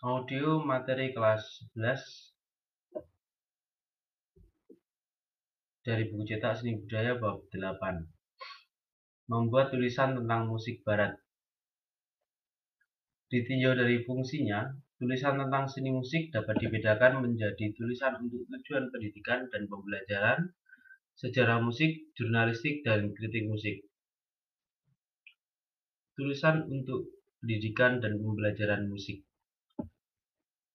Audio materi kelas 11 dari buku cetak seni budaya bab 8 Membuat tulisan tentang musik barat. Ditinjau dari fungsinya, tulisan tentang seni musik dapat dibedakan menjadi tulisan untuk tujuan pendidikan dan pembelajaran, sejarah musik, jurnalistik, dan kritik musik. Tulisan untuk pendidikan dan pembelajaran musik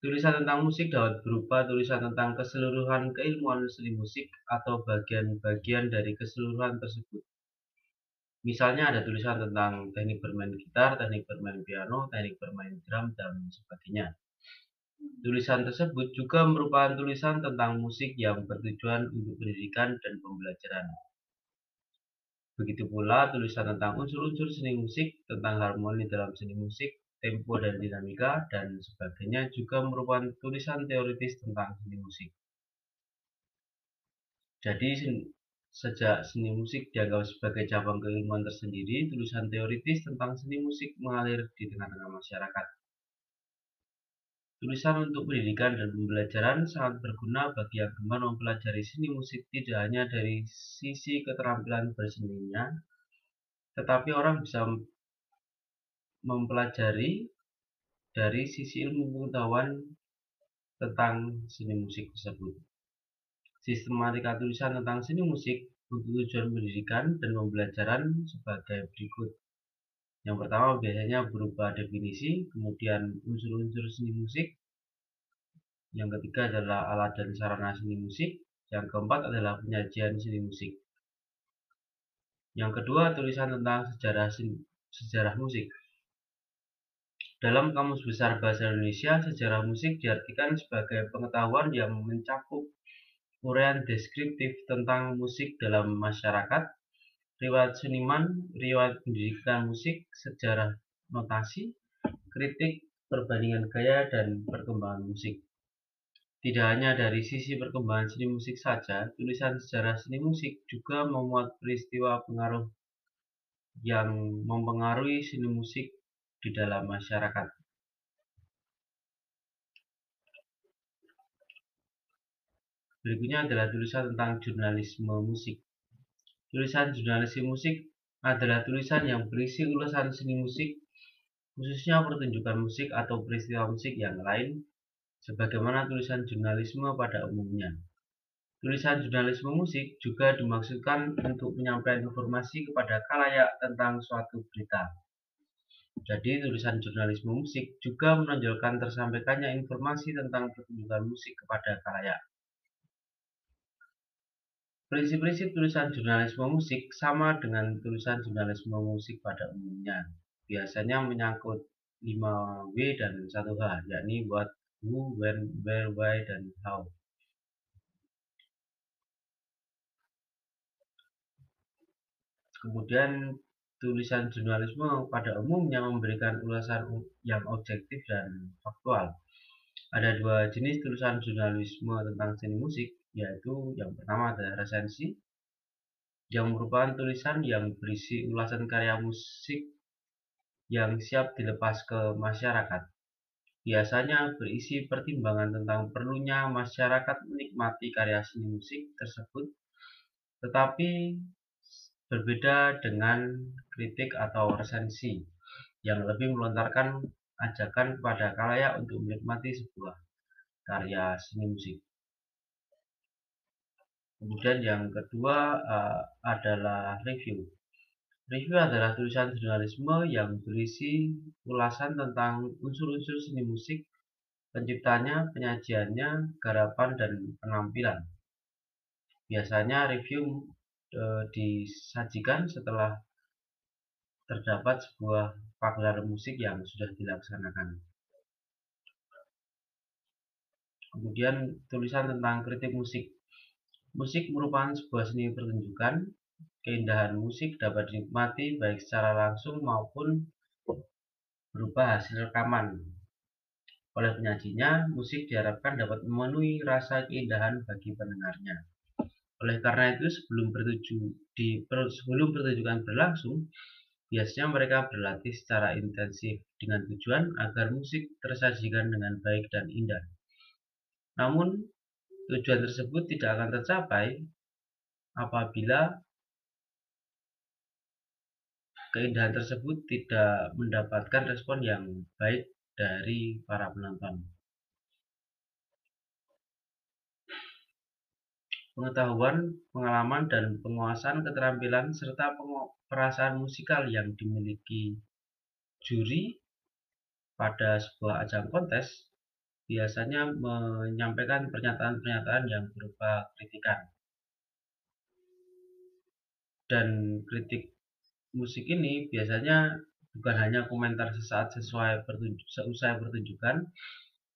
Tulisan tentang musik dapat berupa tulisan tentang keseluruhan keilmuan seni musik atau bagian-bagian dari keseluruhan tersebut. Misalnya ada tulisan tentang teknik bermain gitar, teknik bermain piano, teknik bermain drum, dan sebagainya. Tulisan tersebut juga merupakan tulisan tentang musik yang bertujuan untuk pendidikan dan pembelajaran. Begitu pula tulisan tentang unsur-unsur seni musik, tentang harmoni dalam seni musik, tempo dan dinamika, dan sebagainya juga merupakan tulisan teoritis tentang seni musik. Jadi, sejak seni musik dianggap sebagai cabang keilmuan tersendiri, tulisan teoritis tentang seni musik mengalir di tengah-tengah masyarakat. Tulisan untuk pendidikan dan pembelajaran sangat berguna bagi yang gemar mempelajari seni musik tidak hanya dari sisi keterampilan berseninya, tetapi orang bisa mempelajari dari sisi ilmu pengetahuan tentang seni musik tersebut. Sistematika tulisan tentang seni musik untuk tujuan pendidikan dan pembelajaran sebagai berikut. Yang pertama biasanya berupa definisi, kemudian unsur-unsur seni musik. Yang ketiga adalah alat dan sarana seni musik. Yang keempat adalah penyajian seni musik. Yang kedua, tulisan tentang sejarah sejarah musik. Dalam Kamus Besar Bahasa Indonesia, sejarah musik diartikan sebagai pengetahuan yang mencakup uraian deskriptif tentang musik dalam masyarakat, riwayat seniman, riwayat pendidikan musik, sejarah notasi, kritik, perbandingan gaya, dan perkembangan musik. Tidak hanya dari sisi perkembangan seni musik saja, tulisan sejarah seni musik juga memuat peristiwa pengaruh yang mempengaruhi seni musik di dalam masyarakat. Berikutnya adalah tulisan tentang jurnalisme musik. Tulisan jurnalisme musik adalah tulisan yang berisi ulasan seni musik, khususnya pertunjukan musik atau peristiwa musik yang lain, sebagaimana tulisan jurnalisme pada umumnya. Tulisan jurnalisme musik juga dimaksudkan untuk menyampaikan informasi kepada kalayak tentang suatu berita. Jadi, tulisan jurnalisme musik juga menonjolkan tersampaikannya informasi tentang pertunjukan musik kepada khalayak. Prinsip-prinsip tulisan jurnalisme musik sama dengan tulisan jurnalisme musik pada umumnya. Biasanya menyangkut 5W dan 1H, yakni what, who, when, where, why, dan how. Kemudian tulisan jurnalisme pada umumnya memberikan ulasan yang objektif dan faktual. Ada dua jenis tulisan jurnalisme tentang seni musik, yaitu yang pertama adalah resensi, yang merupakan tulisan yang berisi ulasan karya musik yang siap dilepas ke masyarakat. Biasanya berisi pertimbangan tentang perlunya masyarakat menikmati karya seni musik tersebut, tetapi berbeda dengan kritik atau resensi yang lebih melontarkan ajakan kepada kalayak untuk menikmati sebuah karya seni musik. Kemudian yang kedua uh, adalah review. Review adalah tulisan jurnalisme yang berisi ulasan tentang unsur-unsur seni musik, penciptanya, penyajiannya, garapan, dan penampilan. Biasanya review e, disajikan setelah terdapat sebuah pagelaran musik yang sudah dilaksanakan. Kemudian tulisan tentang kritik musik. Musik merupakan sebuah seni pertunjukan. Keindahan musik dapat dinikmati baik secara langsung maupun berupa hasil rekaman. Oleh penyajinya, musik diharapkan dapat memenuhi rasa keindahan bagi pendengarnya. Oleh karena itu, sebelum, pertuju, di, sebelum pertunjukan berlangsung, biasanya mereka berlatih secara intensif dengan tujuan agar musik tersajikan dengan baik dan indah. Namun, tujuan tersebut tidak akan tercapai apabila keindahan tersebut tidak mendapatkan respon yang baik dari para penonton. Pengetahuan, pengalaman, dan penguasaan keterampilan serta perasaan musikal yang dimiliki juri pada sebuah ajang kontes biasanya menyampaikan pernyataan-pernyataan yang berupa kritikan. Dan kritik musik ini biasanya bukan hanya komentar sesaat sesuai pertunjuk, seusai pertunjukan,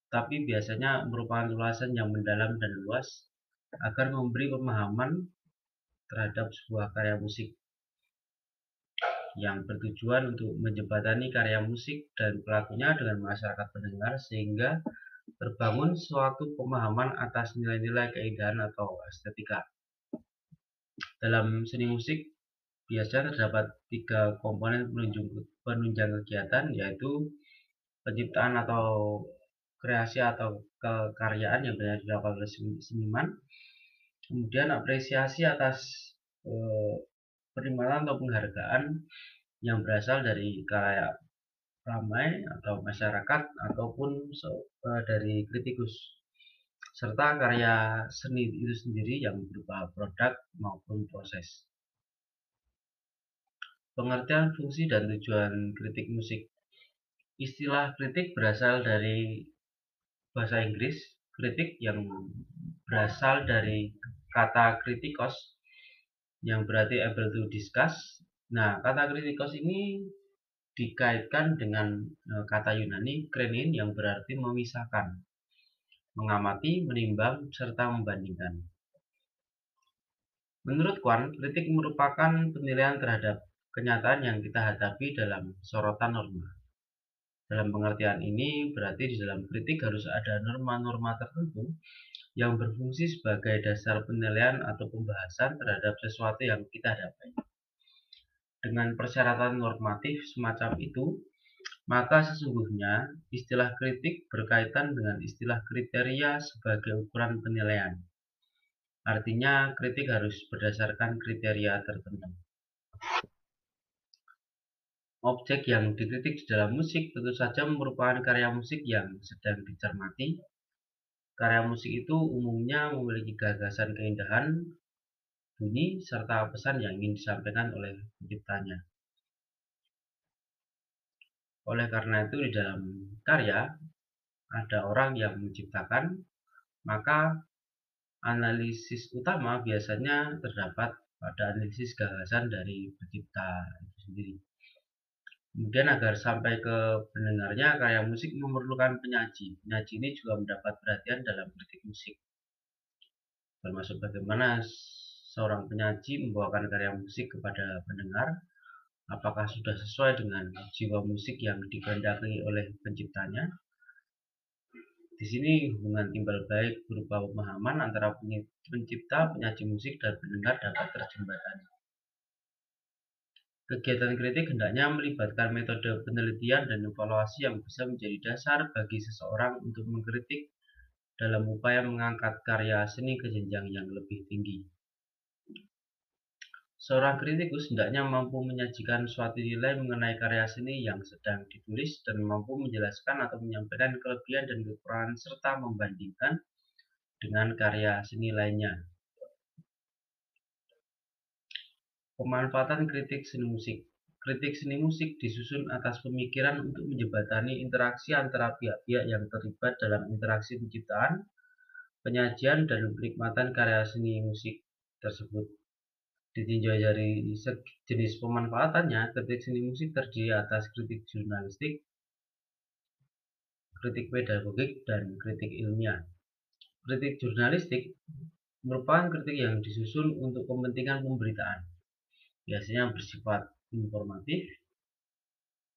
tapi biasanya merupakan ulasan yang mendalam dan luas agar memberi pemahaman terhadap sebuah karya musik yang bertujuan untuk menjembatani karya musik dan pelakunya dengan masyarakat pendengar sehingga terbangun suatu pemahaman atas nilai-nilai keindahan atau estetika. Dalam seni musik biasanya terdapat tiga komponen penunjang kegiatan yaitu penciptaan atau kreasi atau kekaryaan yang banyak dilakukan oleh seniman kemudian apresiasi atas eh, penerimaan atau penghargaan yang berasal dari karya ramai atau masyarakat ataupun eh, dari kritikus serta karya seni itu sendiri yang berupa produk maupun proses. Pengertian fungsi dan tujuan kritik musik Istilah kritik berasal dari bahasa Inggris kritik yang berasal dari kata kritikos yang berarti able to discuss. Nah, kata kritikos ini dikaitkan dengan e, kata Yunani krenin yang berarti memisahkan, mengamati, menimbang, serta membandingkan. Menurut Kwan, kritik merupakan penilaian terhadap kenyataan yang kita hadapi dalam sorotan norma. Dalam pengertian ini, berarti di dalam kritik harus ada norma-norma tertentu yang berfungsi sebagai dasar penilaian atau pembahasan terhadap sesuatu yang kita hadapi. Dengan persyaratan normatif semacam itu, maka sesungguhnya istilah kritik berkaitan dengan istilah kriteria sebagai ukuran penilaian. Artinya, kritik harus berdasarkan kriteria tertentu. Objek yang dikritik di dalam musik tentu saja merupakan karya musik yang sedang dicermati. Karya musik itu umumnya memiliki gagasan keindahan, bunyi, serta pesan yang ingin disampaikan oleh penciptanya. Oleh karena itu di dalam karya ada orang yang menciptakan, maka analisis utama biasanya terdapat pada analisis gagasan dari pencipta itu sendiri. Kemudian agar sampai ke pendengarnya, karya musik memerlukan penyaji. Penyaji ini juga mendapat perhatian dalam kritik musik. Termasuk bagaimana seorang penyaji membawakan karya musik kepada pendengar, apakah sudah sesuai dengan jiwa musik yang dikehendaki oleh penciptanya. Di sini hubungan timbal baik berupa pemahaman antara pencipta, penyaji musik, dan pendengar dapat terjembatani. Kegiatan kritik hendaknya melibatkan metode penelitian dan evaluasi yang bisa menjadi dasar bagi seseorang untuk mengkritik dalam upaya mengangkat karya seni ke jenjang yang lebih tinggi. Seorang kritikus hendaknya mampu menyajikan suatu nilai mengenai karya seni yang sedang ditulis dan mampu menjelaskan atau menyampaikan kelebihan dan kekurangan serta membandingkan dengan karya seni lainnya. Pemanfaatan kritik seni musik Kritik seni musik disusun atas pemikiran untuk menjembatani interaksi antara pihak-pihak yang terlibat dalam interaksi penciptaan, penyajian, dan penikmatan karya seni musik tersebut. Ditinjau dari jenis pemanfaatannya, kritik seni musik terdiri atas kritik jurnalistik, kritik pedagogik, dan kritik ilmiah. Kritik jurnalistik merupakan kritik yang disusun untuk kepentingan pemberitaan biasanya bersifat informatif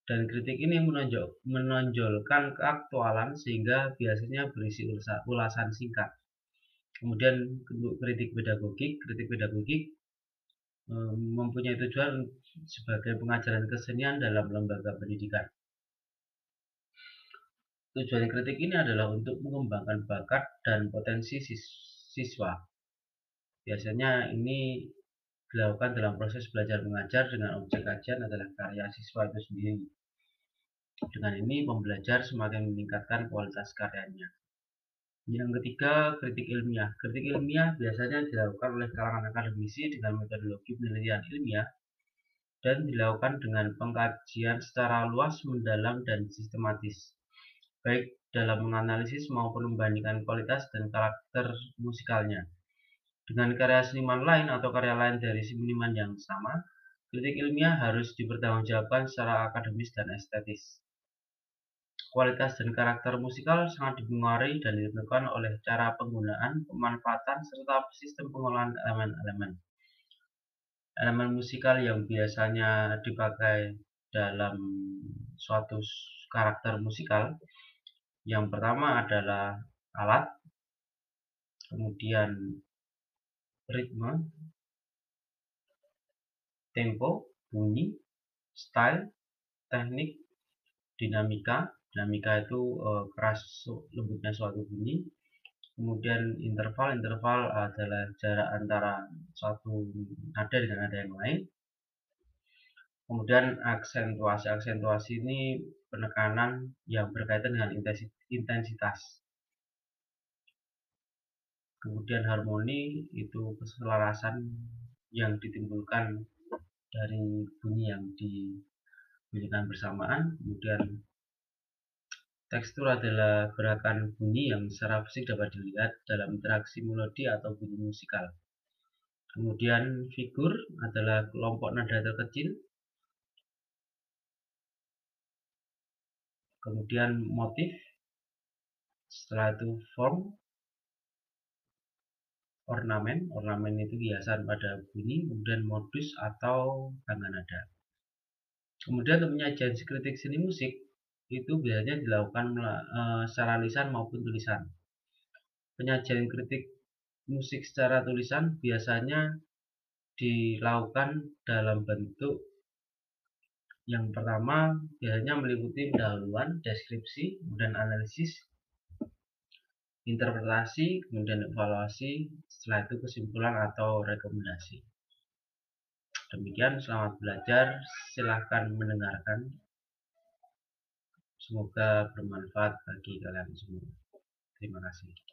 dan kritik ini menonjol, menonjolkan keaktualan sehingga biasanya berisi ulasan singkat. Kemudian kritik pedagogik, kritik pedagogik mempunyai tujuan sebagai pengajaran kesenian dalam lembaga pendidikan. Tujuan kritik ini adalah untuk mengembangkan bakat dan potensi siswa. Biasanya ini dilakukan dalam proses belajar mengajar dengan objek kajian adalah karya siswa itu sendiri. Dengan ini pembelajar semakin meningkatkan kualitas karyanya. Yang ketiga, kritik ilmiah. Kritik ilmiah biasanya dilakukan oleh kalangan akademisi dengan metodologi penelitian ilmiah dan dilakukan dengan pengkajian secara luas, mendalam, dan sistematis baik dalam menganalisis maupun membandingkan kualitas dan karakter musikalnya. Dengan karya seniman lain atau karya lain dari seniman yang sama, kritik ilmiah harus dipertanggungjawabkan secara akademis dan estetis. Kualitas dan karakter musikal sangat dipengaruhi dan ditentukan oleh cara penggunaan, pemanfaatan, serta sistem pengolahan elemen-elemen. Elemen musikal yang biasanya dipakai dalam suatu karakter musikal yang pertama adalah alat, kemudian ritme, tempo, bunyi, style, teknik, dinamika. Dinamika itu e, keras lembutnya suatu bunyi. Kemudian interval, interval adalah jarak antara suatu nada dengan nada yang lain. Kemudian aksentuasi, aksentuasi ini penekanan yang berkaitan dengan intensitas. Kemudian harmoni itu keselarasan yang ditimbulkan dari bunyi yang dibunyikan bersamaan. Kemudian tekstur adalah gerakan bunyi yang secara fisik dapat dilihat dalam interaksi melodi atau bunyi musikal. Kemudian figur adalah kelompok nada terkecil kemudian motif setelah itu form ornamen. Ornamen itu hiasan pada bunyi kemudian modus atau tangga nada kemudian untuk penyajian kritik seni musik itu biasanya dilakukan eh, secara lisan maupun tulisan. Penyajian kritik musik secara tulisan biasanya dilakukan dalam bentuk yang pertama biasanya meliputi pendahuluan, deskripsi, kemudian analisis, interpretasi, kemudian evaluasi, setelah itu kesimpulan atau rekomendasi. Demikian, selamat belajar. Silahkan mendengarkan. Semoga bermanfaat bagi kalian semua. Terima kasih.